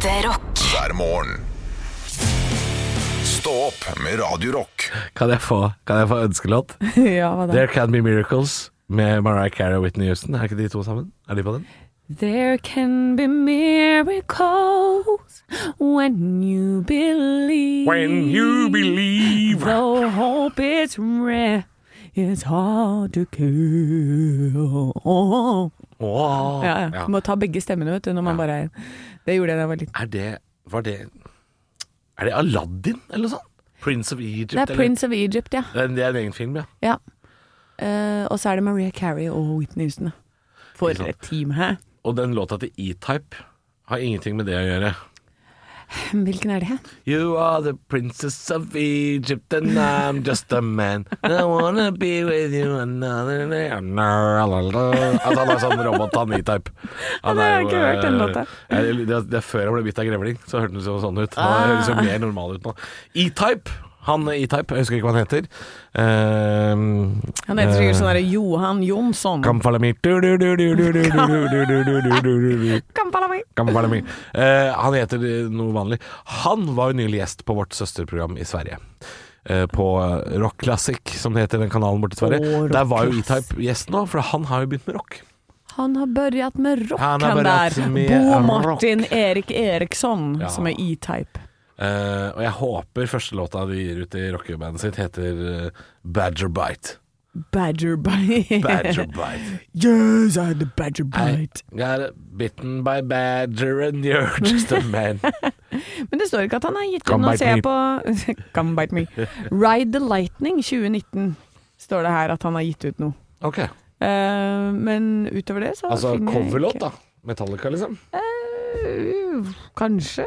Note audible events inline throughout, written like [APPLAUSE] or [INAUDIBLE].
Ekte rock. hver morgen. Stå opp med Radio Rock. Kan jeg få, kan jeg få ønskelåt? [LAUGHS] ja, hva da? There Can Be Miracles med Mariah Carey og Whitney Houston. Er ikke de to sammen? Er de på den? There can be miracles when you believe. When you believe Though hope is rare, it's hard to kill. Ja, ja. Ja. Du må ta begge stemmene, vet du, når man bare er Det gjorde jeg da jeg var liten. Er det Var det Er det Aladdin, eller noe sånt? Prince of Egypt? Det er eller? Prince of Egypt, ja. Det er- Det er en egen film, ja. ja. Uh, og så er det Maria Carey og Whitney Houston. For et team, hæ? Og den låta til E-Type har ingenting med det å gjøre. [SIGHS] Hvilken er det? You are the princess of Egypt and I'm just a man. I wanna be with you another day. [LAUGHS] Altså, han er sånn robot, han E-Type. Han har jeg ikke hørt, den eh, låta. Det, det er før han ble bitt av grevling, så hørtes han sånn ut. Han høres jo mer normal ut nå. E-Type han i Type, jeg husker ikke hva han heter. Uh, han heter sikkert uh, sånn derre Johan Jonsson. Kampalami Kampalami. Uh, han heter noe vanlig. Han var jo nylig gjest på vårt søsterprogram i Sverige. På Rock Classic, som det heter den kanalen borte i Sverige. Oh, der var jo E-Type gjest nå, for han har jo begynt med rock. Han har begynt med rock, han, han der. Bo Martin rock. Erik Eriksson, ja. som er E-Type. Eh, og jeg håper første låta de gir ut i rockebandet sitt, heter uh, Badger Bite. Badger Bite. Badger [LAUGHS] Bite. yes, I had the Badger I Bite. got bitten by badger and you're [LAUGHS] just a man. Men det står ikke at han har gitt ut bite ser jeg på [LAUGHS] Come bite me. Ride the Lightning 2019 står det her at han har gitt ut noe. Ok, Uh, men utover det så altså finner jeg coverlåt ikke- da. Metallica, liksom. Uh, kanskje.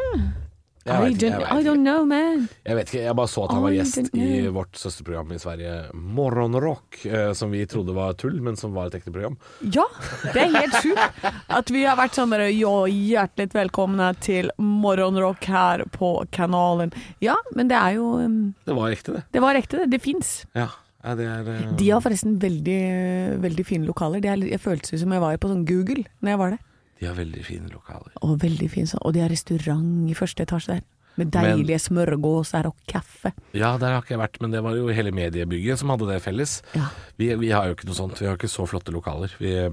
I, don't, I don't know, man. Jeg vet ikke, jeg bare så at han var gjest i vårt søsterprogram i Sverige, Morgonrock, eh, som vi trodde var tull, men som var et ekte program. Ja, det er helt sjukt at vi har vært sånn derre Ja, hjertelig velkomne til Morgonrock her på kanalen. Ja, men det er jo um, Det var ekte, det. Det var ekte, det. Det fins. Ja, ja det er eh, De har forresten veldig, veldig fine lokaler. Det er, jeg føltes som jeg var på sånn Google når jeg var der. De har veldig fine lokaler. Og veldig fin. Og de har restaurant i første etasje der. Med Men- deilige smørgåser og kaffe. Ja, der har ikke jeg vært, men det var jo hele mediebygget som hadde det felles. Ja. Vi, vi har jo ikke noe sånt, vi har ikke så flotte lokaler. Vi, eh,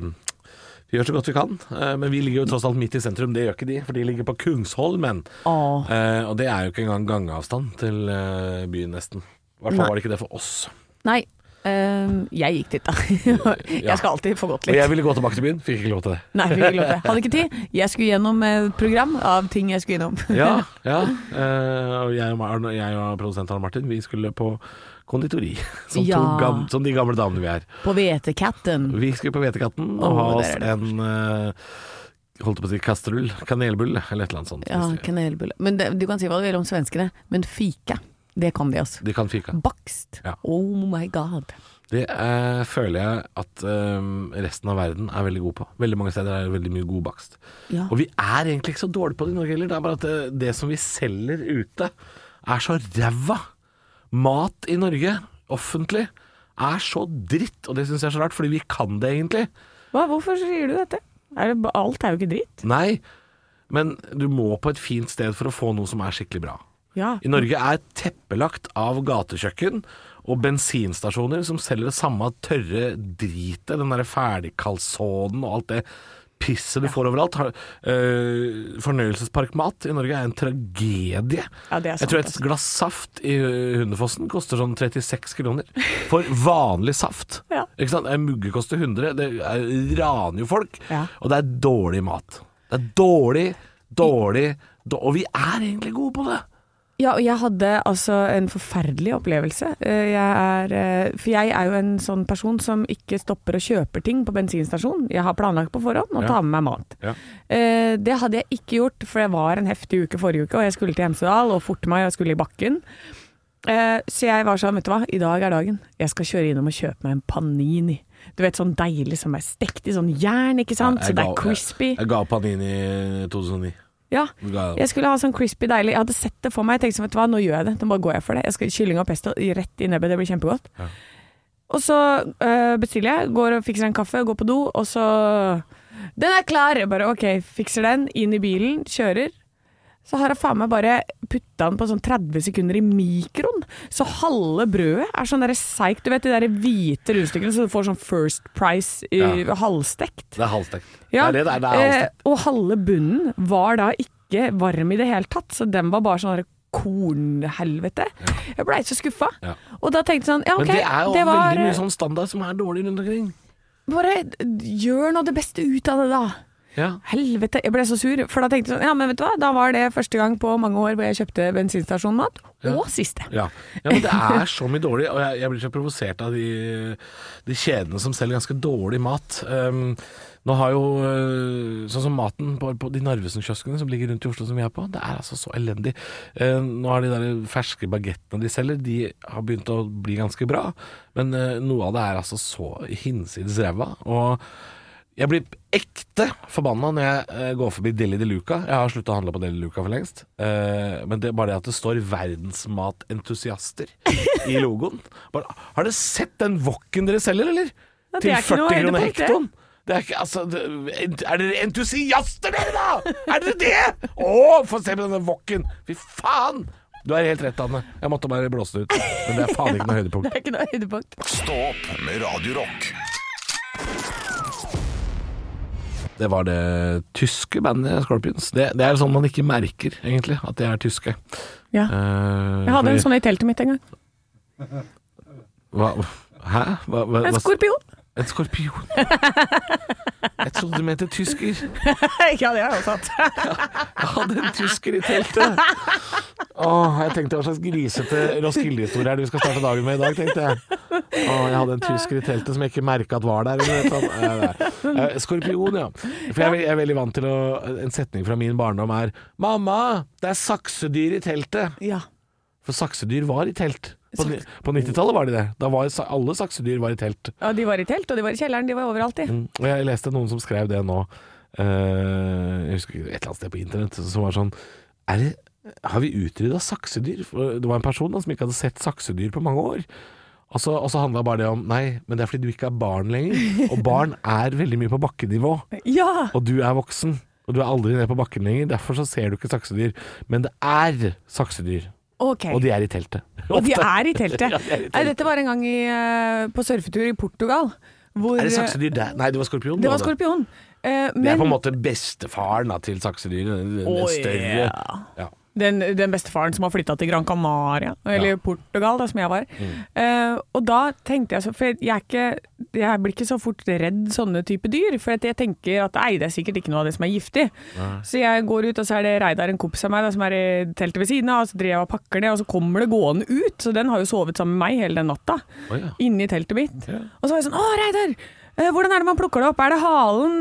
vi gjør så godt vi kan, eh, men vi ligger jo tross alt midt i sentrum. Det gjør ikke de, for de ligger på Kungsholmen. Åh. Eh, og det er jo ikke engang gangavstand til eh, byen, nesten. I hvert fall var det ikke det for oss. Nei, ehm, jeg gikk dit, da. [LAUGHS] jeg skal alltid få gått litt. Og jeg ville gå tilbake til byen, fikk ikke lov til det. Nei, fikk ikke lov til. Hadde ikke tid. [LAUGHS] Jeg skulle gjennom et program av ting jeg skulle gjennom. Ja, [LAUGHS] ja. Uh, jeg og, jeg og produsent Arne Martin, vi skulle på konditori. Som, Ja. to gam, som de gamle damene vi er. På Hvetekatten. Vi skulle på Hvetekatten og oh, ha oss en uh, Holdt på å si kastrull, kanelbull eller et eller annet sånt. Ja, kanelbulle. Men det, du kan si hva du vil om svenskene, men fika, det kan de altså. De kan fika. Bakst. Ja. Oh my god. Det eh, føler jeg at eh, resten av verden er veldig god på. Veldig mange steder er det veldig mye god bakst. Ja. Og vi er egentlig ikke så dårlige på det i Norge heller. Det er bare at det, det som vi selger ute, er så ræva. Mat i Norge, offentlig, er så dritt. Og det syns jeg er så rart, fordi vi kan det egentlig. Hva, hvorfor sier du dette? Er det, alt er jo ikke dritt. Nei, men du må på et fint sted for å få noe som er skikkelig bra. Ja. I Norge er teppelagt av gatekjøkken og bensinstasjoner som selger det samme tørre dritet, den derre ferdigkalsonen og alt det pisset du får overalt. Har- øh, fornøyelsesparkmat i Norge er en tragedie. Ja, er sant, Jeg tror et altså. glass saft i Hundefossen koster sånn 36 kroner. For vanlig saft. Ja. Ikke sant? En mugge koster 100. Det er, raner jo folk. Ja. Og det er dårlig mat. Det er dårlig, dårlig, dårlig Og vi er egentlig gode på det. Ja, og jeg hadde altså en forferdelig opplevelse. Eh, Jeg er, eh, for jeg er jo en sånn person som ikke stopper og kjøper ting på bensinstasjon. Jeg har planlagt på forhånd å Ja. ta med meg mat. Ja. Eh, Det hadde jeg ikke gjort, for det var en heftig uke forrige uke, og jeg skulle til Hemsedal og forte meg, og jeg skulle i bakken. Så jeg var sånn, vet du hva, i dag er dagen. Jeg skal kjøre innom og kjøpe meg en panini. Du vet sånn deilig som er stekt i sånn jern, ikke sant? Så det er crispy. Jeg, jeg ga Panini i 2009. Ja. Jeg skulle ha sånn crispy deilig. Jeg hadde sett det for meg. Jeg tenkte sånn, vet du hva, nå gjør jeg det. Nå bare går jeg for det. Jeg skal Kylling og pesto rett i nebbet, det blir kjempegodt. Ja. Og så øh, bestiller jeg, går og fikser en kaffe, går på do, og så Den er klar! Jeg bare OK, fikser den, inn i bilen, kjører. Så har jeg faen meg bare putta den på sånn 30 sekunder i mikroen. Så halve brødet er sånn seigt. Du vet de der hvite rundstykkene så du får sånn First Price i Ja. halvstekt? Det er halvstekt. Ja, Det er det det er. Det er halvstekt. eh, og halve bunnen var da ikke varm i det hele tatt, så den var bare sånn kornhelvete. Jeg blei så skuffa. Ja. Og da tenkte jeg sånn, ja ok, Men det er jo var, veldig mye sånn standard som er dårlig rundt omkring. Bare gjør nå det beste ut av det, da. Ja. Helvete, jeg ble så sur. For da tenkte jeg sånn, ja men vet du hva, da var det første gang på mange år hvor jeg kjøpte bensinstasjonmat, og siste. Ja. ja, men det er så mye dårlig, og jeg, jeg blir så provosert av de, de kjedene som selger ganske dårlig mat. Um, nå har jo øh, Sånn som maten på, på de Narvesen-kioskene som ligger rundt i Oslo som vi er på, det er altså så elendig. Uh, nå har de der ferske bagettene de selger, de har begynt å bli ganske bra, men uh, noe av det er altså så hinsides ræva. Og jeg blir ekte forbanna når jeg eh, går forbi Deli de Luca. Jeg har slutta å handle på Deli de Luca for lengst. Eh, men det er bare det at det står 'verdensmatentusiaster' i logoen. [LAUGHS] Bare, har dere sett den wokken dere selger, eller? Ja, Til er ikke 40 noe kroner hektoen. Det er ikke, altså, det, er dere entusiaster, dere, da? Er dere det? Å, få se på denne wokken! Fy faen! Du er helt rett, Anne. Jeg måtte bare blåse det ut. Men det er faen ikke noe [LAUGHS] høydepunkt. Det er ikke noe høydepunkt. Stå opp med Radio Rock. Det var det tyske bandet Scorpions. Det, det er sånn man ikke merker, egentlig, at de er tyske. Ja. Uh, Jeg hadde fordi- en sånn i teltet mitt en gang. hva, Hæ? Hva, hva, En skorpion. En skorpion. [LAUGHS] Jeg trodde du mente tysker. ja, det har jeg også hatt. Jeg hadde en tysker i teltet. Åh, jeg tenkte hva slags grisete Roskilde-historie er det vi skal starte dagen med i dag, tenkte jeg. Åh, jeg hadde en tysker i teltet som jeg ikke merka at var der. Eller. Eh, Skorpion, ja. For jeg er veldig vant til å En setning fra min barndom er 'Mamma, det er saksedyr i teltet'. Ja. For saksedyr var i telt. På, på 90-tallet var de det. Da var alle saksedyr var i telt. ja, de var i telt, og de var i kjelleren. De var overalt, de. Mm. Og jeg leste noen som skrev det nå, uh, jeg husker ikke, et eller annet sted på internett, som var sånn er det, Har vi utrydda saksedyr? For det var en person da, som ikke hadde sett saksedyr på mange år. Og så, og så handla bare det om Nei, men det er fordi du ikke er barn lenger. Og [LAUGHS] barn er veldig mye på bakkenivå. Ja! Og du er voksen. Og du er aldri nede på bakken lenger. Derfor så ser du ikke saksedyr. Men det er saksedyr. Ok. Og de er i teltet. [LAUGHS] Og de er i teltet. [LAUGHS] Ja, de er i teltet. Nei, dette var en gang i, eh, på surfetur i Portugal. Hvor, Er det saksedyr der? Nei, det var skorpion. Det var skorpion. Eh, Det er på en måte bestefaren da, til saksedyret. Den, den større. ja. Ja. Den, den bestefaren som har flytta til Gran Canaria, eller Ja. Mm. Portugal, da, som jeg var. Eh, og da tenkte jeg så For jeg, ikke, jeg blir ikke så fort redd sånne type dyr. For jeg tenker at nei, det er sikkert ikke noe av det som er giftig. Så jeg går ut, og så er det Reidar, en kompis av meg, da, som er i teltet ved siden av, og så driver jeg og pakker det, og så kommer det gående ut. Så den har jo sovet sammen med meg hele den natta. Oh, ja. Inni teltet mitt. Ja. Og så var jeg sånn Å, Reidar! Eh, Hvordan er det man plukker det opp? Er det halen?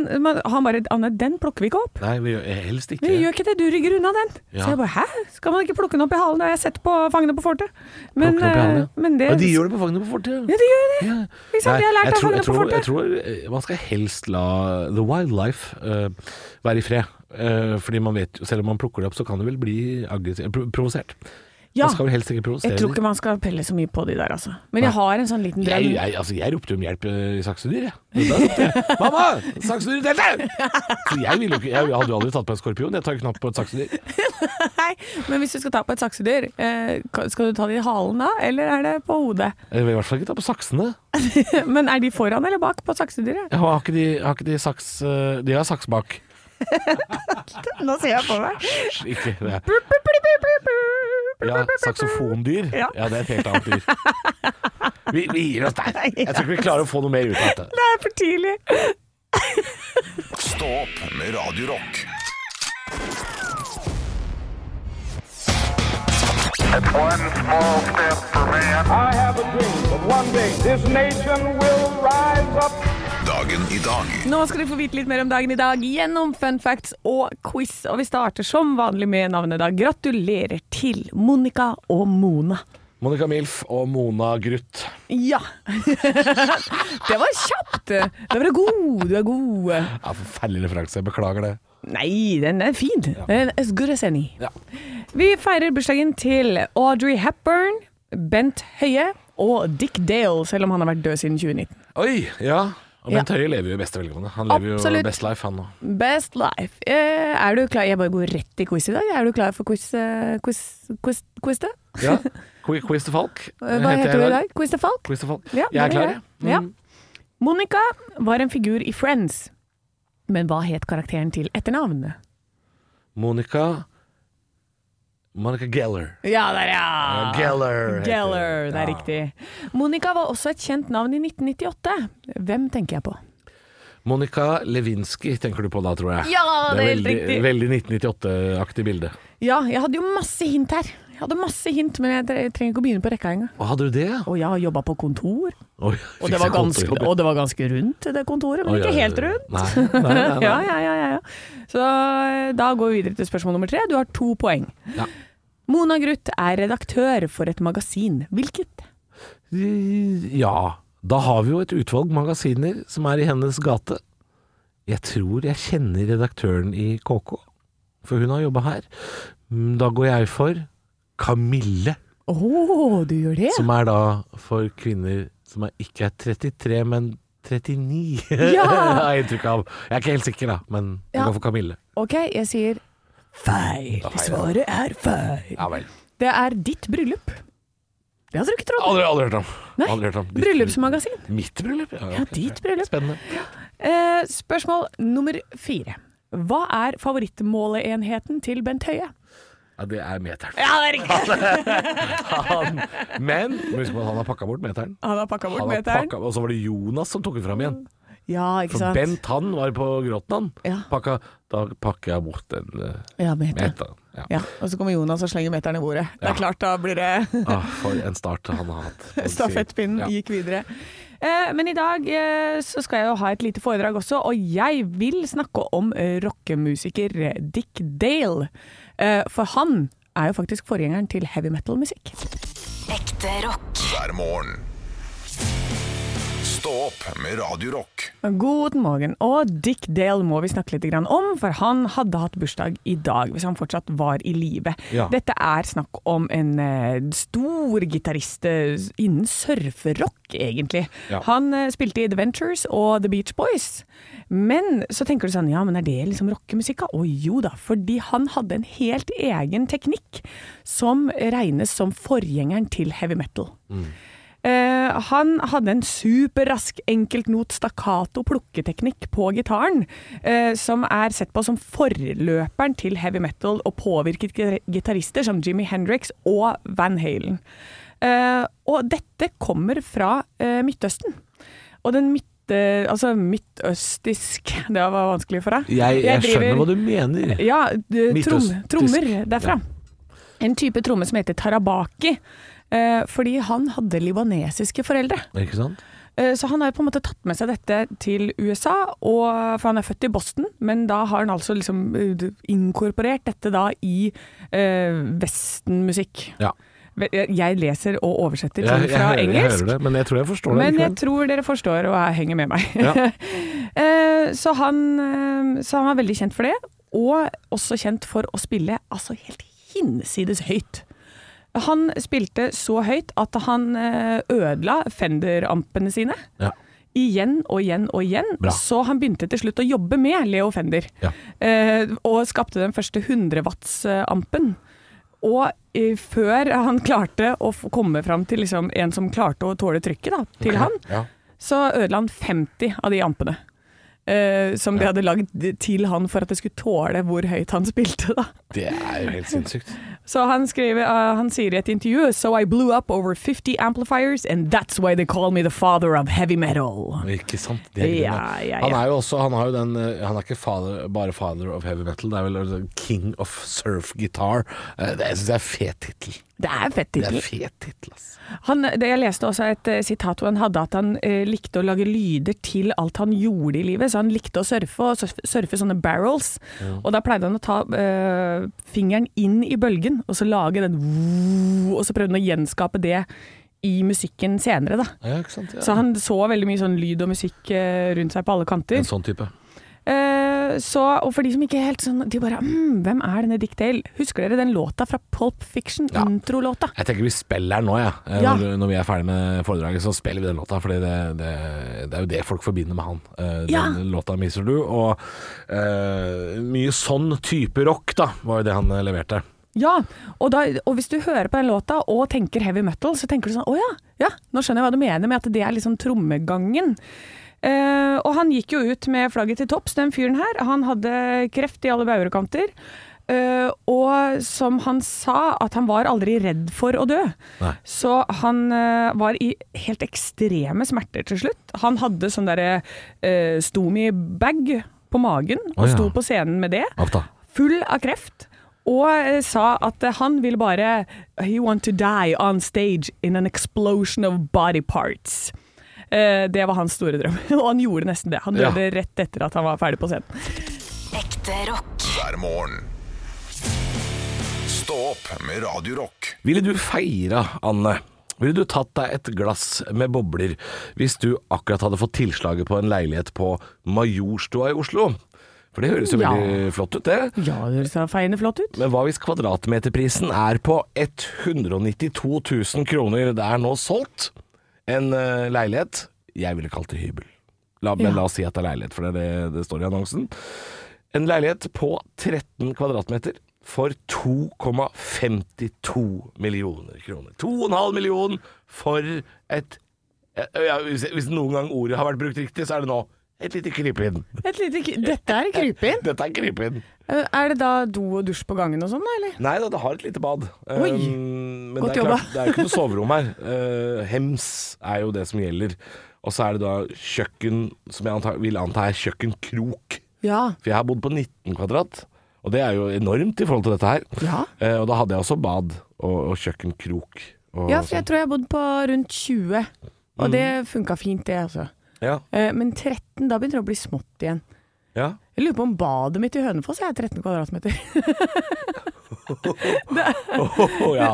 Han bare Anne, den plukker vi ikke opp. Nei, vi gjør helst ikke Vi gjør ikke det, du rygger unna den. Ja. Så jeg bare, hæ? Skal man ikke plukke den opp i halen? Det har jeg sett på Fangene på fortet. Men, opp i halen, ja. eh, men det Ja, de gjør det på Fangene på fortet. Ja, de gjør det. Ja. Ikke sant? Nei, De har lært jeg av tror, Fangene jeg, på fortet. jeg tror eh, man skal helst la the wildlife uh, være i fred. Uh, fordi man vet jo, selv om man plukker det opp, så kan det vel bli aggressiv, pro provosert. Ja. Man skal vel helst ikke provosere Jeg tror ikke man skal pelle så mye på de der, altså. Men jeg har en sånn liten drøm. Jeg, jeg, altså, jeg ropte om hjelp eh, i saksedyr, jeg. Jeg 'Mamma! Saksedyr i teltet!' Så jeg, ville jo ikke, jeg hadde jo aldri tatt på en skorpion. Jeg tar jo knapt på et saksedyr. [LAUGHS] Nei, men hvis du skal ta på et saksedyr, eh, skal du ta det i halen da, eller er det på hodet? Jeg vil i hvert fall ikke ta på saksene. [LAUGHS] Men er de foran eller bak på saksedyret? Jeg har ikke de, har ikke de saks eh, De har saks bak. [LAUGHS] Nå ser jeg på. Hysj, Ikke det. Ja, saksofondyr. Ja. Ja, det er et helt annet dyr. Vi, vi gir oss der. [LAUGHS] Jeg tror ikke vi klarer å få noe mer ut av dette. Det er for tidlig. Stå opp med Radio Dagen i dag Nå skal du få vite litt mer om dagen i dag gjennom fun facts og quiz. Og vi starter som vanlig med navnet da. Gratulerer til Monica og Mona. Monica Milf og Mona Gruth. Ja. [LAUGHS] det var kjapt. Du var god. Du er god. Ja, Forferdelig referanse. Beklager det. Nei, den er fin. Ja. er as good as any. Ja. Vi feirer bursdagen til Audrey Hepburn, Bent Høie og Dick Dale, selv om han har vært død siden 2019. Oi, ja. Og Bent Høie lever jo i beste velgående. Han lever Absolutt. jo best life, han nå. Best life. Eh, er du klar? Jeg bare går rett i quiz i dag. Er du klar for quiz, eh, quiz, quiz, quiz? Ja. [LAUGHS] Quiz quiz til Falk. Eh, Hva heter du i dag? Quiz til Falk? Quiz til Falk. Ja, Jeg er det klar, jeg. Mm. Ja. Monica var en figur i Friends. Men hva het karakteren til etternavn? Monica Monica Geller. Ja, der ja! Geller. Geller, det er Ja. riktig. Monica var også et kjent navn i 1998. Hvem tenker jeg på? Monica Lewinsky tenker du på da, tror jeg. Ja, det er helt veldig, riktig. veldig 1998-aktig bilde. Ja, jeg hadde jo masse hint her. Jeg hadde masse hint, men jeg trenger ikke å begynne på rekka engang. Hadde du det? Og jeg har jobba på kontor, Oi, og det, var ganske, og det var ganske rundt, det kontoret, men Oi, ikke helt rundt. Nei, nei, nei. [LAUGHS] Ja, ja, ja. Så eh, da går vi videre til spørsmål nummer tre. Du har to poeng. Ja. Mona Gruth er redaktør for et magasin. Hvilket? Ja, da har vi jo et utvalg magasiner som er i hennes gate. Jeg tror jeg kjenner redaktøren i KK, for hun har jobba her. Mm, Da går jeg for Kamille, Oh, du gjør det? som er da for kvinner som er ikke er 33, men 39, Ja! [LAUGHS] har jeg inntrykk av. Jeg er ikke helt sikker, da, men jeg Ja. går for Kamille. Ok, jeg sier feil. Svaret er feil. Ja vel. Det er ditt bryllup. Det hadde du ikke trodd. Aldri, aldri hørt om. Nei, Aldri hørt om. Ditt Bryllupsmagasin. Mitt bryllup? Ja, Ja, ok. ditt bryllup. Spennende. Eh, spørsmål nummer fire. Hva er favorittmåleenheten til Bent Høie? Ja, det er meteren. Ja, det er riktig! Han, men husk på at han har pakka bort meteren. Han har pakka bort Han meteren. pakka- og så var det Jonas som tok den fram igjen. Ja, ikke sant. For. Bent han var på Gråten, han. Ja. Da pakker jeg bort den uh, Ja, meteren. meteren. Ja. Ja, og så kommer Jonas og slenger meteren i bordet. Det Ja. er klart, da blir det Ah, for en start han har hatt. Stafettpinnen Ja. gikk videre. Eh, men i dag eh, så skal jeg jo ha et lite foredrag også, og jeg vil snakke om eh, rockemusiker Dick Dale. Eh, for han er jo faktisk forgjengeren til heavy metal-musikk. Ekte rock. hver morgen. Stå opp med Radio Rock. God morgen. Og Dick Dale må vi snakke litt om, for han hadde hatt bursdag i dag, hvis han fortsatt var i live. Ja. Dette er snakk om en eh, stor gitarist eh, innen surferock, egentlig. Ja. Han eh, spilte i The Ventures og The Beach Boys. Men så tenker du sånn, ja, men er det liksom rockemusikk? Å jo da, fordi han hadde en helt egen teknikk som regnes som forgjengeren til heavy metal. Eh, han hadde en superrask enkeltnot stakkato plukketeknikk på gitaren, eh, som er sett på som forløperen til heavy metal og påvirket gi- gitarister som Jimi Hendrix og Van Halen. Eh, og dette kommer fra eh, Midtøsten. Og den midte, altså midtøstisk [LAUGHS] Det var vanskelig for deg? Jeg, jeg driver- skjønner hva du mener. ja, trom, trommer derfra. En type tromme som heter tarabaki. Eh, fordi han hadde libanesiske foreldre. Ikke sant? Eh, så han har på en måte tatt med seg dette til USA, og, for han er født i Boston, men da har han altså liksom eh, inkorporert dette da i eh, vestenmusikk. Ja. Jeg leser og oversetter Jeg, ting jeg, fra engelsk jeg engelsk. hører det, men jeg tror jeg forstår det Men jeg tror dere forstår og jeg henger med meg. Ja. [LAUGHS] Så, han, så han var veldig kjent for det, og også kjent for å spille altså helt hinsides høyt. Han spilte så høyt at han eh, ødela Fender-ampene sine. Ja. Igjen og igjen og igjen. Bra. Så han begynte til slutt å jobbe med Leo Fender. Ja. Eh, og skapte den første 100 watts-ampen. Og eh, før han klarte å komme fram til liksom, en som klarte å tåle trykket da, til han, Ja. så ødela han 50 av de ampene. Uh, som de hadde lagd til han for at det skulle tåle hvor høyt han spilte. da. Det er jo helt sinnssykt. Så han, skriver, uh, han sier i et intervju So I blew up over 50 amplifiers and that's why they call me the father of heavy metal. Ikke sant? Det er ja, Ja, ja, Han er jo også Han, har jo den, eh, han er ikke father, bare father of heavy metal, det er vel altså king of surf guitar. Eh, Det syns jeg er fet tittel. Det er fett Det er tittel. fet tittel. Han, det jeg leste også et uh, sitat hvor han hadde at han uh, likte å lage lyder til alt han gjorde i livet. Så han likte å surfe, og surfe, surfe sånne barrels. Og da pleide han å ta uh, fingeren inn i bølgen, og så lage den Og så prøvde han å gjenskape det i musikken senere, da. Ja, sant? Ja. Så han så veldig mye sånn lyd og musikk rundt seg på alle kanter. En sånn type. Eh, så, og for de som ikke er helt sånn De bare mm, Hvem er denne Dick Dale? Husker dere den låta fra Pulp Fiction? Ja. Introlåta. Jeg tenker vi spiller den nå, ja. Eh, Ja. Når, når vi er ferdig med foredraget, så spiller vi den låta. For det, det, det er jo det folk forbinder med han. Eh, Den låta mister du. Og uh, mye sånn type rock, da, var jo det han leverte. Ja, og, da, og hvis du hører på den låta og tenker heavy metal, så tenker du sånn Å ja, ja, nå skjønner jeg hva du mener med at det er liksom trommegangen. Eh, og han gikk jo ut med flagget til topps, den fyren her. Han hadde kreft i alle baurekanter. Uh, og som han sa, at han var aldri redd for å dø. Nei. Så han uh, var i helt ekstreme smerter til slutt. Han hadde sånn derre uh, stomi-bag på magen, og oh, ja. sto på scenen med det Aff full av kreft. Og sa at han ville bare He want to die on stage in an explosion of body parts. Eh, det var hans store drøm, [LAUGHS] og han gjorde nesten det. Han Ja. rett etter at han var ferdig på scenen. Ekte rock. hver morgen. Stå opp med Radiorock. Ville du feira, Anne? Ville du tatt deg et glass med bobler hvis du akkurat hadde fått tilslaget på en leilighet på Majorstua i Oslo? For det høres jo Ja. veldig flott ut, det. Ja, det høres feiende flott ut. Men hva hvis kvadratmeterprisen er på 192 000 kroner? Det er nå solgt en eh, leilighet. Jeg ville kalt det hybel. La, men Ja. la oss si at det er leilighet, for det er det det står i annonsen. En leilighet på 13 kvadratmeter for 2,52 millioner kroner. 2,5 million for et ja, hvis, hvis noen gang ordet har vært brukt riktig, så er det nå et lite krypinn. Dette er krypinn. [LAUGHS] Dette er krypinn. Eh, Er det da do og dusj på gangen og sånn, eller? Nei da, det har et lite bad. Oi, Um, men godt det er, klart, det er jo ikke noe [LAUGHS] soverom her. Uh, hems er jo det som gjelder. Og så er det da kjøkken, som jeg antar, vil anta er kjøkkenkrok. Ja. For jeg har bodd på 19 kvadrat, og det er jo enormt i forhold til dette her. Ja. Uh, og da hadde jeg også bad og, og kjøkkenkrok. Og ja, for jeg sånn. tror jeg har bodd på rundt 20, og det funka fint, det, altså. Ja, Eh, Men 13, da begynner det å bli smått igjen. ja. Jeg lurer på om badet mitt i Hønefoss er 13 kvadratmeter. [LAUGHS] Åh, ja.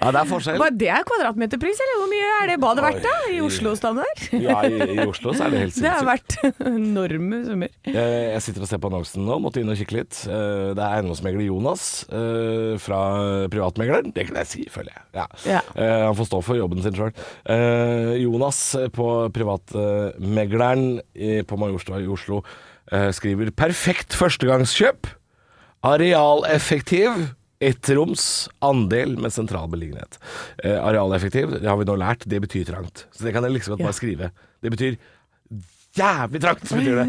ja, det er forskjell. Hva, det er kvadratmeterpris, eller hvor mye er det badet verdt da, i Oslo-standard? Ja, i, i Oslo så er det helt [LAUGHS] Det er sinnssykt. verdt enorme summer. Jeg, jeg sitter og ser på annonsen nå, måtte inn og kikke litt. Eh, Det er eiendomsmegler Jonas eh, fra Privatmegleren. Det kan jeg si, føler jeg. Ja. Ja. Eh, Han får stå for jobben sin sjøl. Jonas på Privatmegleren på Majorstua i Oslo skriver 'perfekt førstegangskjøp'. Arealeffektiv. Ettroms andel med sentral beliggenhet. Eh, arealeffektiv, det har vi nå lært, det betyr trangt. Så det kan jeg liksom godt bare skrive. Det betyr jævlig trangt, betyr det.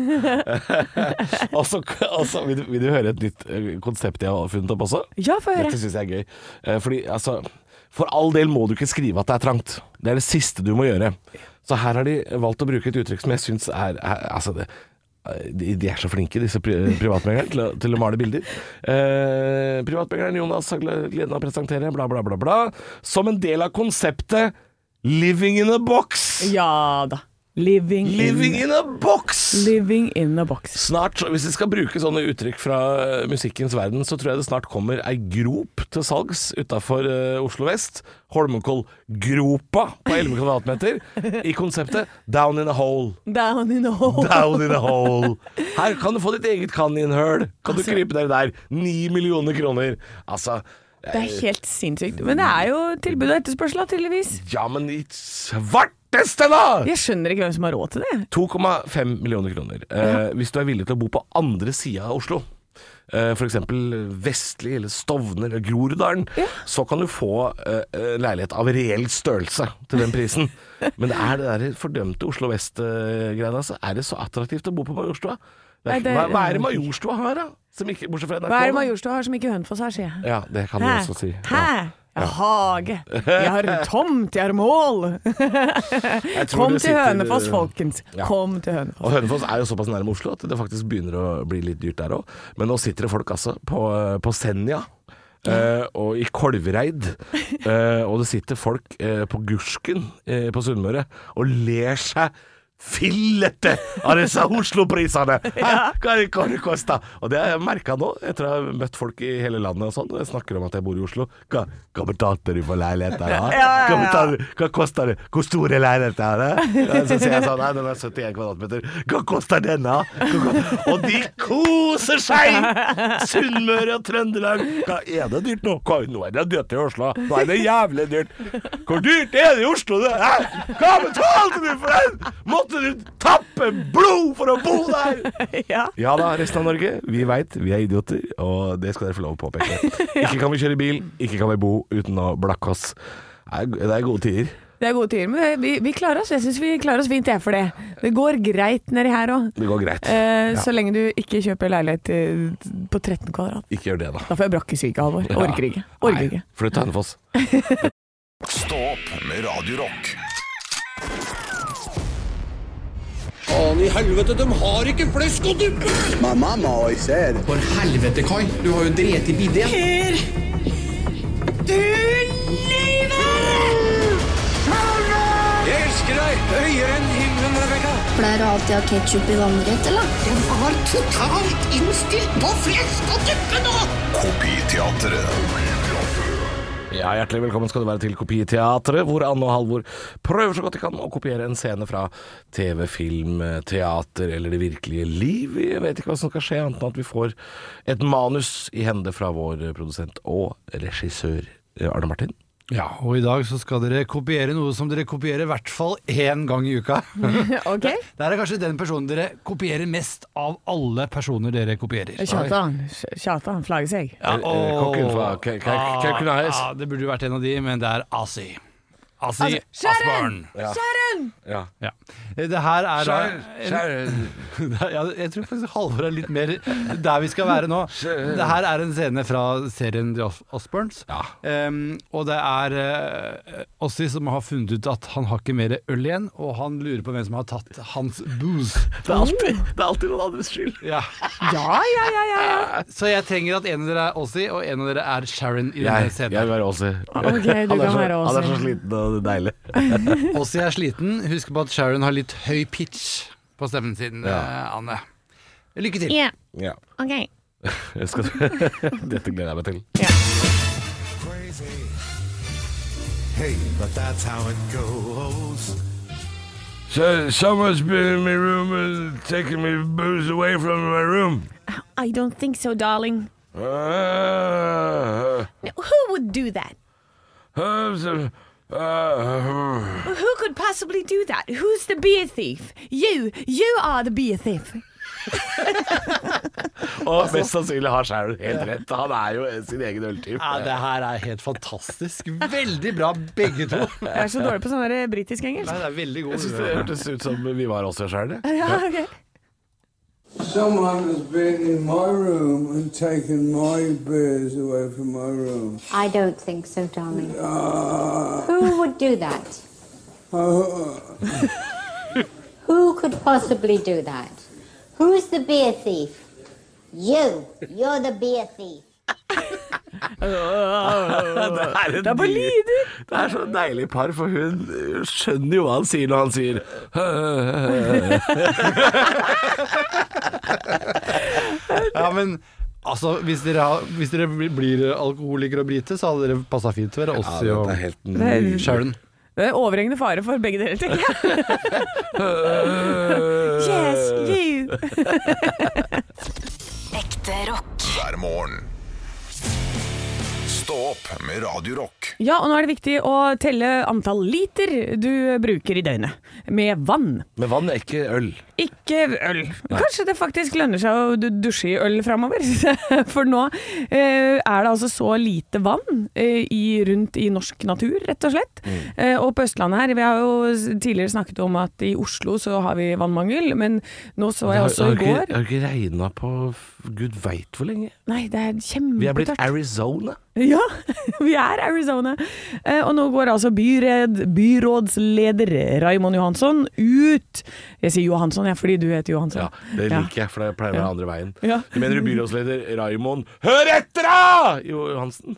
[LAUGHS] og så vil, du- vil du høre et nytt eh, konsept jeg har funnet opp også? Ja, få høre. Dette syns jeg er gøy. Eh, Fordi altså For all del må du ikke skrive at det er trangt. Det er det siste du må gjøre. Så her har de valgt å bruke et uttrykk som jeg syns er, er Altså, det de, de er så flinke, disse pri privatmeglerne, til, til å male bilder. Eh, privatmegleren Jonas har gleden av å presentere bla, bla, bla, bla. Som en del av konseptet Living in a box. Ja da. Living, Living in, in a box! living in a box. Snart, hvis vi skal bruke sånne uttrykk fra eh, musikkens verden, så tror jeg det snart kommer ei grop til salgs utafor Oslo vest. Holmenkollgropa på 11 kvadratmeter. I konseptet Down in a hole. Down in a hole. Down in a hole. Her kan du få ditt eget kaninhull. Kan du Altså- krype ned der. Ni millioner kroner. Altså Det er helt sinnssykt. Men det er jo tilbud og etterspørsel, tydeligvis. Ja, men i svarteste, da! Jeg skjønner ikke hvem som har råd til det. 2,5 millioner kroner. Eh, hvis du er villig til å bo på andre sida av Oslo, eh, f.eks. Vestli eller Stovner eller Groruddalen, så kan du få eh, leilighet av reell størrelse til den prisen. [LAUGHS] Men det er det der fordømte Oslo Vest-greiene, så er det så attraktivt å bo på Majorstua. Det Nei, det- hva, hva er det Majorstua har, da? Som ikke, bortsett fra NRK. Hva er det? Majorstua har som ikke Hønefoss har, sier jeg. Ja, det kan du Hæ? også si. Hæ? Ja. Jeg har hage. Jeg har tomt, jeg har mål. Jeg Kom til Hønefoss, folkens. Ja. Kom til Hønefoss. Og Hønefoss er jo såpass nærme Oslo at det faktisk begynner å bli litt dyrt der òg. Men nå sitter det folk altså på, på Senja. Uh, og i Kolvereid. Uh, og det sitter folk uh, på Gursken på Sunnmøre og ler seg fillete av disse Oslo-prisene! [LAUGHS] Hva hva det koster? Og det har jeg merka nå, etter å ha møtt folk i hele landet og sånn. Når jeg snakker om at jeg bor i Oslo. Hva, hva betalte du for leiligheten? da? [LAUGHS] Hva, ja, du- hva koster det? Hvor stor er leiligheten? Så sier jeg sånn Nei, den er 71 kvadratmeter. Hva koster den, da? Hva ko- Og de koser seg! Sunnmøre og Trøndelag. Hva er det dyrt nå? Hva, nå er det dyrt i Oslo. Nå er det jævlig dyrt. Hvor dyrt er det i Oslo? Det? Hva betalte du for den? Måtte du tappe blod for å bo der? [LAUGHS] Ja. Ja da, resten av Norge. Vi veit vi er idioter, og det skal dere få lov å påpeke. Ikke kan vi kjøre bil, ikke kan vi bo uten å blakke oss. Det er- gode tider. Det er gode tider, men vi, vi klarer oss. Jeg syns vi klarer oss fint, jeg, for det. Det går greit nedi her òg. Det går greit. Eh, Ja. Så lenge du ikke kjøper leilighet eh, på 13 kvadrat. Ikke gjør det, da. Da får jeg brakkesyke, Halvor. Ja. Orker ikke. Orker ikke. Flytt til Hønefoss. Stå opp med Radio Faen i helvete, de har ikke flesk å duppe! My mama always said, For helvete, Kai. Du har jo drept i bideen. Jeg elsker deg høyere enn himmelen, Rebekka. Pleier du alltid å ha ketsjup i vannrett, eller? Den var totalt innstilt på flesk og duppe nå! Kopiteatret. Ja, Hjertelig velkommen skal du være til Kopiteatret, hvor Anne og Halvor prøver så godt de kan å kopiere en scene fra TV, film, teater eller det virkelige liv. Jeg vet ikke hva som skal skje, annet enn at vi får et manus i hende fra vår produsent og regissør eh, Arne Martin. Ja, og i dag så skal dere kopiere noe som dere kopierer i hvert fall én gang i uka. [LAUGHS] [LAUGHS] Ok? Det er kanskje den personen dere kopierer mest av alle personer dere kopierer. Kjartan. Kjartan flagger seg. Ja, Eh, eh, kokken fra Ka- Ka- Kaukanes. Ja, det burde jo vært en av de, men det er Asi. Asi Altså, Sharon! Osbourne. Ja. Ja. Ja. Det her er da Sharon. [LAUGHS] ja, Jeg tror faktisk Halvor er litt mer der vi skal være nå. Det her er en scene fra serien The Os- Osbournes. Ja. Em, og det er uh, Ossi som har funnet ut at han har ikke mer øl igjen, og han lurer på hvem som har tatt hans booze. [LAUGHS] Det er alltid, det er alltid noen andres skyld. Ja. Ja, ja, ja. Så jeg trenger at en av dere er Ossi, og en av dere er Sharon i denne jeg scenen. vil være Ossi. Okay, han, er så, han er så sliten og deilig. [LAUGHS] jeg er sliten. Husk på at Sharon har litt høy pitch på stemmen sin, Ja. eh, Anne. Lykke til. Ja, Ja. ok. [LAUGHS] Skal? [LAUGHS] Dette gleder jeg meg til. hey, but that's how it goes. So, someone's been in my room and taken my booze away from my room. I don't think so, darling. Uh, Who would do that? uh, so, uh, Who could possibly do that? Who's the beer thief? You. You are the beer thief. [LAUGHS] og mest sannsynlig har Sharon helt rett. Han er jo sin egen øltype. Ja, det her er helt fantastisk. Veldig bra, begge to. [LAUGHS] Jeg er så dårlig på sånn britisk-engelsk. Det er veldig Jeg synes det hørtes ut som vi var også sjøl. [LAUGHS] Ja, ok. Someone has been in my room and taken my beers away from my room. I don't think so, darling. Uh, Who would do that? uh, Who could possibly do that? Who's the beer thief? You. You're the beer thief. Det er, er på lyder. Det er så deilig par, for hun skjønner jo hva han sier når han sier Ja, men altså, hvis dere, har, hvis dere blir- alkoholikere og brite, så hadde dere passa fint til å være Ja, Ossi dette og er helt Det er- Det er overhengende fare for begge dere, tenker jeg. [LAUGHS] Yes, you. Ekte rock. hver morgen. Stå opp med Radio Rock. Ja, og nå er det viktig å telle antall liter du bruker i døgnet. Med vann. Men vann er ikke øl. Ikke øl. Kanskje det faktisk lønner seg å dusje i øl framover. [LAUGHS] For nå eh, er det altså så lite vann eh, i, rundt i norsk natur, rett og slett. Eh, og på Østlandet her, vi har jo tidligere snakket om at i Oslo så har vi vannmangel, men nå så jeg også i går Det har ikke regna på gud veit hvor lenge. Nei, det er Vi er blitt. Arizona. [LAUGHS] Ja, vi er Arizona. Eh, og nå går altså byred, byrådsleder Raymond Johansson ut Jeg sier Johansson, ja, fordi du heter Johansson. Ja, det liker jeg, for det pleier å være andre veien. Ja. Du mener byrådsleder Raimond Hør etter, da! Johansen.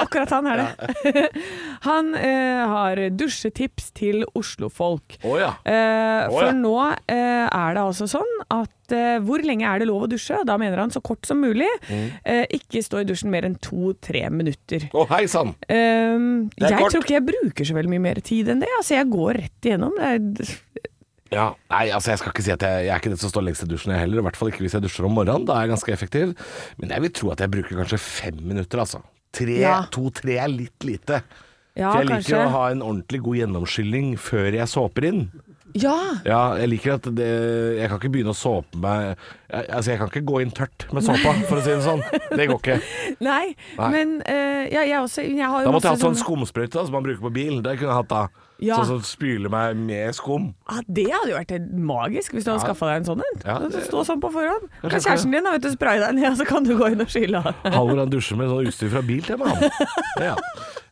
Akkurat han er det. [LAUGHS] Han eh, har dusjetips til Oslo-folk. Å ja. Eh, Å, for ja. nå eh, er det altså sånn at eh, hvor lenge er det lov å dusje? Da mener han så kort som mulig. Mm. Eh, ikke stå i dusjen mer enn to-tre minutter. Å, hei sann! Um, jeg kort. tror ikke jeg bruker så veldig mye mer tid enn det. Altså, jeg går rett igjennom. Det er, Ja, nei, altså jeg skal ikke si at jeg, jeg er ikke den som står lengst i dusjen jeg heller. I hvert fall ikke hvis jeg dusjer om morgenen. Da er jeg ganske effektiv. Men jeg vil tro at jeg bruker kanskje fem minutter, altså. Tre, Ja. To-tre er litt lite. ja, For jeg liker å ha en ordentlig god gjennomskylling før jeg såper inn. Ja! Ja, jeg liker at det Jeg kan ikke begynne å såpe meg jeg, Altså, jeg kan ikke gå inn tørt med såpa, for å si det sånn. Det går ikke. [LAUGHS] Nei, Nei. men eh, ja, jeg også Jeg har jo Da måtte jeg hatt sånn skumsprøyte som man bruker på bil. Det kunne jeg hatt da. Ja. Sånn som spyler meg med skum. Ja, det hadde jo vært helt magisk hvis du hadde Ja. skaffa deg en sånn en. Ja, Det Stå sånn på forhånd. Kan kjæresten din har vet du, spraye deg ned, [LAUGHS] så kan du gå inn og skylle av. [LAUGHS] Halvor han dusjer med sånn utstyr fra Biltema. han. Ja.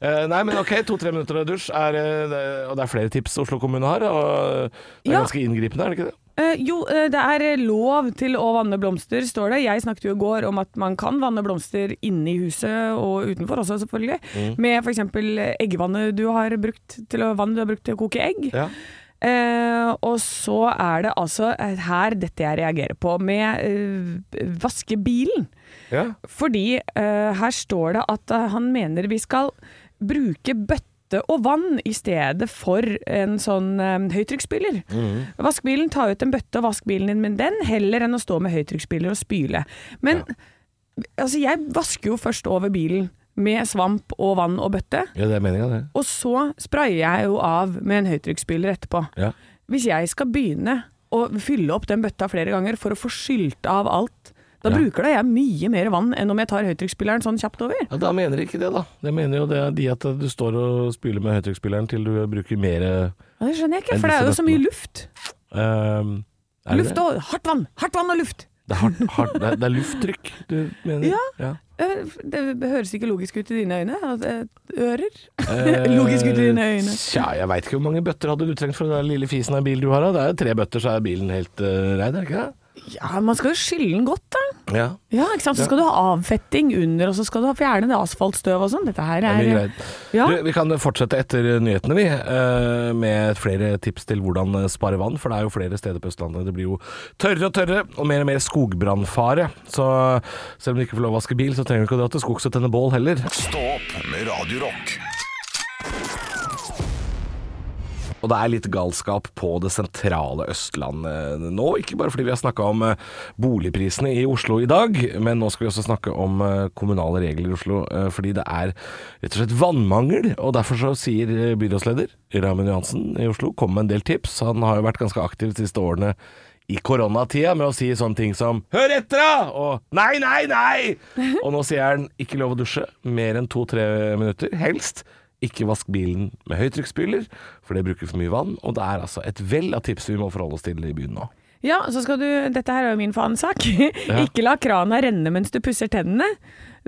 uh, nei, men ok, to-tre minutter dusj, er, uh, og det er flere tips Oslo kommune har. Og det er ganske inngripende, er det ikke det? Eh, jo, eh, det er eh, lov til å vanne blomster, står det. Jeg snakket jo i går om at man kan vanne blomster inne i huset og utenfor også, selvfølgelig. Mm. Med f.eks. eggvannet du har brukt til å vann du har brukt til å koke egg. Ja. Uh, og så er det altså her dette jeg reagerer på, med uh, vaske bilen. Ja. Fordi her står det at han mener vi skal bruke bøtte og vann i stedet for en sånn um, høytrykksspyler. Vask bilen, ta ut en bøtte og vask bilen din med den, heller enn å stå med høytrykksspyler og spyle. Men altså, jeg vasker jo først over bilen med svamp og vann og bøtte, ja, det er meningen, det. og så sprayer jeg jo av med en høytrykksspyler etterpå. Ja. Hvis jeg skal begynne å fylle opp den bøtta flere ganger for å få skylt av alt, da Ja. bruker da jeg mye mer vann enn om jeg tar høytrykksspilleren sånn kjapt over. Ja, Da mener de ikke det, da. Det mener jo det, de at du står og spyler med høytrykksspilleren til du bruker mer Ja, Det skjønner jeg ikke, for det er jo så mye luft. er Luft og hardt vann! Hardt vann og luft! Det er, hardt, hardt, det, er, det er lufttrykk du mener? Ja. ja. Det høres ikke logisk ut i dine øyne. eh, Ører. Eh, [LAUGHS] Logisk ut i dine øyne. Tja, jeg veit ikke hvor mange bøtter hadde du trengt for den lille fisen av bil du har. da. Det er jo tre bøtter, så er bilen helt uh, rein, er det ikke det? Ja, man skal jo skylle den godt, da. Ja, Ja, ikke sant? Så skal du ha avfetting under, og så skal du ha fjerne det asfaltstøv og sånn. Dette her det er er mye greit. Ja. Du, vi kan fortsette etter nyhetene, vi. eh, med flere tips til hvordan spare vann. For det er jo flere steder på Østlandet det blir jo tørre og tørre, og mer og mer skogbrannfare. Så selv om du ikke får lov å vaske bil, så trenger du ikke å dra til skogs og tenne bål heller. Stå opp med Radio Rock. Og det er litt galskap på det sentrale Østlandet nå. Ikke bare fordi vi har snakka om eh, boligprisene i Oslo i dag, men nå skal vi også snakke om eh, kommunale regler i Oslo. eh, Fordi det er rett og slett vannmangel. Og derfor så sier eh, byrådsleder Raymond Johansen i Oslo kom med en del tips. Han har jo vært ganske aktiv de siste årene i koronatida med å si sånne ting som 'hør etter, da!' og 'nei, nei, nei'. [LAUGHS] Og nå sier han ikke lov å dusje mer enn to-tre minutter, helst. Ikke vask bilen med høytrykksspyler, for det bruker for mye vann. Og det er altså et vell av tips vi må forholde oss til i byen nå. Ja, så skal du Dette her er jo min fanesak. [LAUGHS] Ikke la krana renne mens du pusser tennene.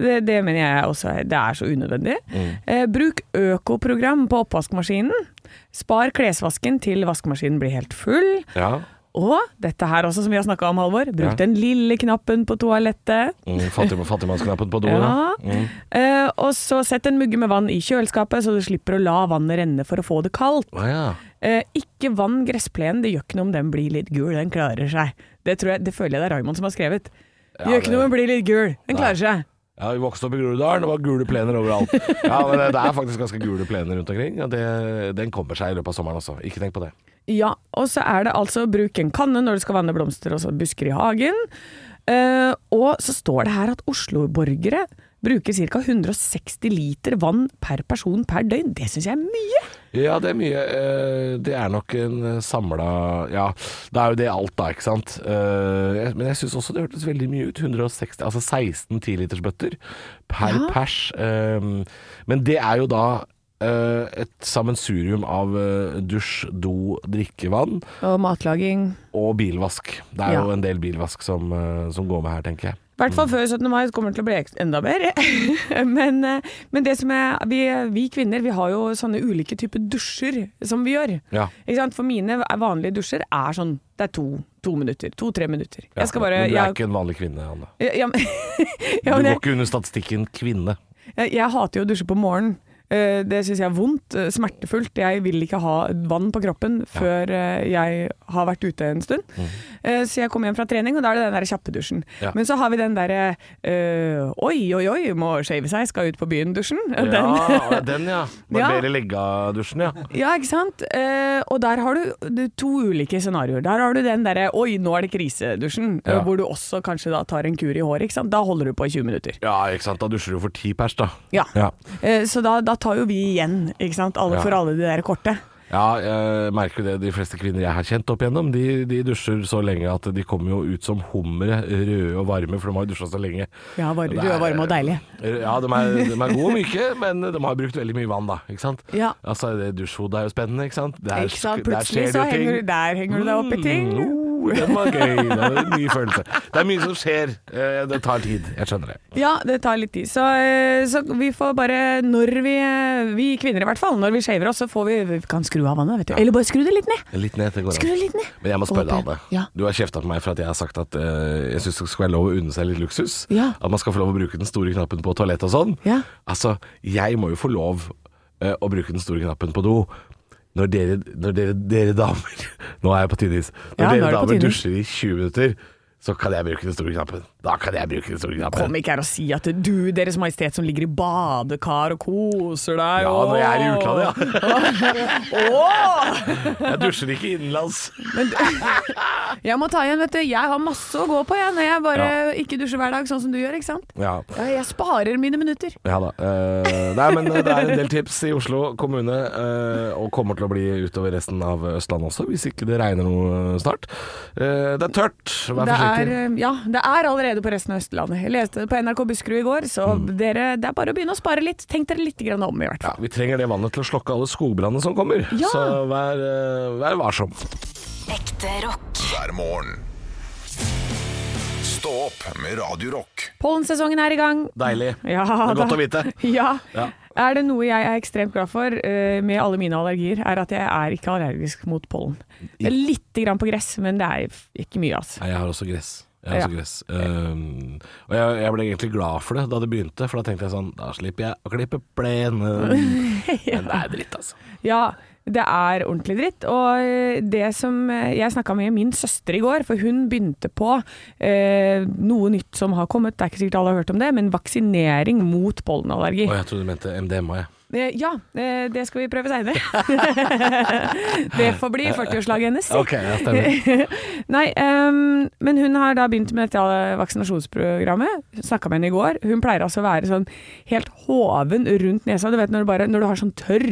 Det, det mener jeg også det er så unødvendig. Mm. Eh, bruk økoprogram på oppvaskmaskinen. Spar klesvasken til vaskemaskinen blir helt full. Ja. Og dette her også, som vi har snakka om, Halvor. Bruk Ja. den lille knappen på toalettet. Mm, fattig, fattigmannsknappen på do, Ja. Mm. Uh, og så sett en mugge med vann i kjøleskapet, så du slipper å la vannet renne for å få det kaldt. Å ja. uh, ikke vann gressplenen, det gjør ikke noe om den blir litt gul, den klarer seg. Det, tror jeg, det føler jeg det er Raymond som har skrevet. Det gjør ikke noe om den blir litt gul, den klarer seg. Ja, Vi vokste opp i Groruddalen, det var gule plener overalt. Ja, men det, er faktisk ganske gule plener rundt omkring. og det, den kommer seg i løpet av sommeren også. Ikke tenk på det. Ja, og så er det altså bruk en kanne når du skal vanne blomster og busker i hagen. Eh, og så står det her at Oslo-borgere bruker ca. 160 liter vann per person per døgn. Det syns jeg er mye! Ja, det er mye. eh, Det er nok en samla Ja, det er jo det alt, da, ikke sant. Eh, Men jeg syns også det hørtes veldig mye ut. 160, altså 16 tilitersbøtter per Ja. pers. Eh, Men det er jo da eh, et sammensurium av eh, dusj, do, drikkevann Og matlaging. og bilvask. Det er Ja. jo en del bilvask som, eh, som går med her, tenker jeg. I hvert fall før 17. mai kommer det til å bli enda mer. [LAUGHS] men, eh, men det som er vi, vi kvinner vi har jo sånne ulike typer dusjer som vi gjør. Ja. For mine vanlige dusjer er sånn Det er to, to minutter. To-tre minutter. Ja, Jeg skal bare men du er jeg, ikke en vanlig kvinne, Anne. ja, ja, men- [LAUGHS] Du går ikke under statistikken kvinne. jeg, jeg hater jo å dusje på morgenen. Eh, Det syns jeg er vondt, eh, smertefullt. Jeg vil ikke ha vann på kroppen før eh, jeg har vært ute en stund. Mm. Så jeg kom hjem fra trening, og da er det den der kjappedusjen. Ja. Men så har vi den derre øh, oi, oi, oi, må shave seg, skal ut på byen-dusjen. [LAUGHS] Den- Ja, den ja. [LAUGHS] Ja. Barbere legga-dusjen, ja. Ja, ikke sant? Og der har du to ulike scenarioer. Der har du den derre 'oi, nå er det krise'-dusjen, Ja. hvor du også kanskje da tar en kur i håret. Da holder du på i 20 minutter. Ja, ikke sant. Da dusjer du for ti pers, da. Ja. Ja. Så da, da tar jo vi igjen, ikke sant. Alle for alle de der korte. Ja, jeg merker det. De fleste kvinner jeg har kjent opp igjennom, de, de dusjer så lenge at de kommer jo ut som humre, røde og varme, for de har jo dusja så lenge. Ja, var, røde, er- varme og deilige. Ja, de er, de er gode og myke, men de har brukt veldig mye vann, da. Ikke sant? Ja. Altså, det Dusjhodet er jo spennende, ikke sant? Der, Ikke sant? der Plutselig skjer så det jo ting. henger, der henger du deg opp i ting. Mm, den var gøy. Det var en ny følelse. Det er mye som skjer. Eh, Det tar tid. Jeg skjønner det. Ja, det tar litt tid. Så, eh, så vi får bare, når vi, eh, vi kvinner i hvert fall, når vi shaver oss, så får vi, vi kan skru av vannet, vet du. Eller bare skru det litt ned. Litt ned, det går Skru litt ned. Men jeg må spørre deg, Anne. Ja. Du har kjefta på meg for at jeg har sagt at uh, jeg syns det skal være lov å unne seg litt luksus. Ja. At man skal få lov å bruke den store knappen på toalettet og sånn. Ja. Altså, jeg må jo få lov uh, å bruke den store knappen på do. Når dere, når dere, dere damer [LAUGHS] Nå er jeg på tynn is. Når Ja, er dere damer dusjer i 20 minutter, så kan jeg bruke den store knappen. Da kan jeg bruke store. Kom ikke her og si at du, Deres Majestet som ligger i badekar og koser deg. Ja, når jeg er i utlandet, ja. [LAUGHS] Jeg dusjer ikke innenlands. [LAUGHS] Jeg må ta igjen, vet du. Jeg har masse å gå på jeg, når jeg bare ikke dusjer hver dag, sånn som du gjør. ikke sant? Ja, Ja, Jeg sparer mine minutter. ja da. Uh, nei, men det er en del tips i Oslo kommune, uh, og kommer til å bli utover resten av Østlandet også, hvis ikke det regner noe snart. Uh, det er tørt, vær forsiktig. eh, ja, det er allerede på resten av Østlandet. Jeg leste det på NRK Buskerud i går, så Mm. dere, det er bare å begynne å spare litt. Tenk dere litt grann om, i hvert Ja, fall. vi trenger det vannet til å slokke alle skogbrannene som kommer, Ja. så vær, eh, vær varsom. Ekte rock. hver morgen. Stå opp med Radio Rock. Pollensesongen er i gang. Deilig. Ja, Det er godt da- å vite. [LAUGHS] Ja. Ja. Er det noe jeg er ekstremt glad for uh, med alle mine allergier, er at jeg er ikke allergisk mot pollen. Det er lite grann på gress, men det er ikke mye, altså. Nei, jeg har også gress. Jeg Ja. også gress. Um, og jeg, jeg ble egentlig glad for det da det begynte, for da tenkte jeg sånn Da slipper jeg å klippe plenen. [LAUGHS] Men det er dritt, altså. Ja, det er ordentlig dritt. Og eh, det som eh, Jeg snakka med min søster i går, for hun begynte på eh, noe nytt som har kommet, det er ikke sikkert alle har hørt om det, men vaksinering mot pollenallergi. Og jeg trodde du mente MDMA, jeg. Eh, Ja, eh, det skal vi prøve seinere. [LAUGHS] det får bli 40-årslaget hennes. Ok, ja, stemmer. [LAUGHS] Nei, um, men hun har da begynt med dette vaksinasjonsprogrammet. Snakka med henne i går. Hun pleier altså å være sånn helt hoven rundt nesa. Du vet når du, bare, når du har sånn tørr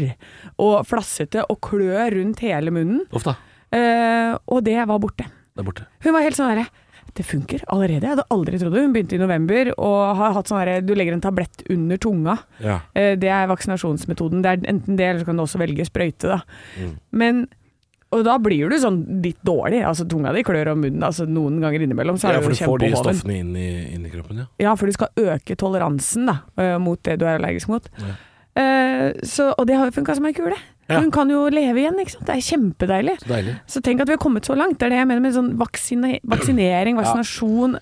og flassete og klør rundt hele munnen. Uff da. Uh, og det var borte. Det er borte. Hun var helt sånn derre Det funker allerede. Jeg hadde aldri trodd det. Hun begynte i november og har hatt sånn herre Du legger en tablett under tunga. Ja. Eh, Det er vaksinasjonsmetoden. Det er enten det, eller så kan du også velge sprøyte, da. Mm. Men og da blir du sånn litt dårlig. Altså Tunga di klør om munnen. Altså Noen ganger innimellom så ja, for du får de stoffene inn i, inn i kroppen, ja. Ja, for du skal øke toleransen da eh, mot det du er allergisk mot. Ja. Uh, så, og det har jo funka som ei kule. Ja. Hun kan jo leve igjen, ikke sant. Det er kjempedeilig. Så deilig. Så tenk at vi har kommet så langt. Det er det jeg mener med sånn vaksine, vaksinering, vaksinasjon.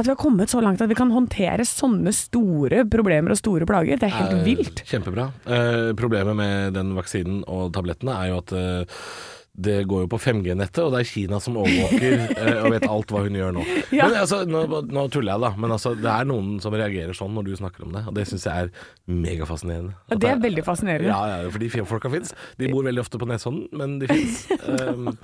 At vi har kommet så langt at vi kan håndtere sånne store problemer og store plager. Det er helt Eh, vilt. Kjempebra. Eh, problemet med den vaksinen og tablettene er jo at eh, det går jo på 5G-nettet, og det er Kina som overvåker [LAUGHS] eh, og vet alt hva hun gjør nå. Ja. Men altså, nå, nå tuller jeg, da. Men altså, det er noen som reagerer sånn når du snakker om det, og det syns jeg er megafascinerende. Og det er veldig fascinerende. Ja, ja, fordi folka fins. De bor veldig ofte på Nesodden, men de fins. Um, [LAUGHS]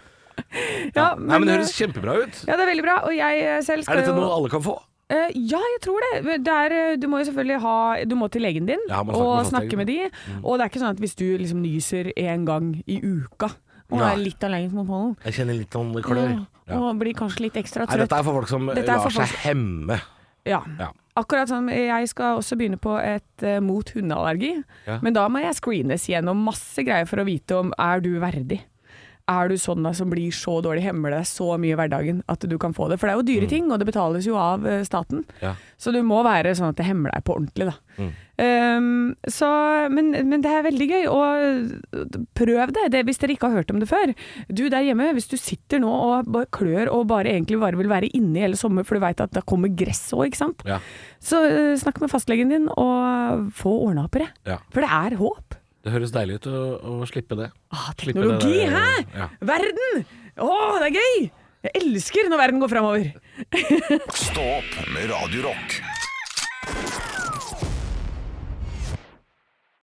Ja, nei, men det eh, høres kjempebra ut. Ja, det er veldig bra. Og jeg selv skal jo Er dette noe alle kan få? Uh, ja, jeg tror det. Det er, eh, du må jo selvfølgelig ha Du må til legen din Ja, og snakke med de. Og det er ikke sånn at hvis du liksom nyser en gang i uka og Nei. er litt allergisk mot pollen Jeg kjenner litt sånn klør. Ja. og blir kanskje litt ekstra Nei, trøtt dette er for folk som er lar folk... seg hemme. Ja. Ja. Akkurat som jeg skal også begynne på et uh, mot hundeallergi. Ja. Men da må jeg screenes gjennom masse greier for å vite om er du verdig. Er du sånn da, som blir så dårlig, hemmer deg så mye i hverdagen at du kan få det. For det er jo dyre ting, og det betales jo av eh, staten. Ja. Så du må være sånn at det hemmer deg på ordentlig, da. Mm. Um, så, men, men det er veldig gøy, og prøv det, det hvis dere ikke har hørt om det før. Du der hjemme, hvis du sitter nå og klør og bare egentlig bare vil være inne i hele sommer, for du veit at da kommer gress òg, ikke sant. Ja. Så uh, snakk med fastlegen din, og få ordna opp i det. Ja. For det er håp. Det høres deilig ut å, å slippe det. Ah, Slippe teknologi, det der- hæ? Ja. Verden! Å, det er gøy! Jeg elsker når verden går framover. [LAUGHS] Stå opp med Radio Rock.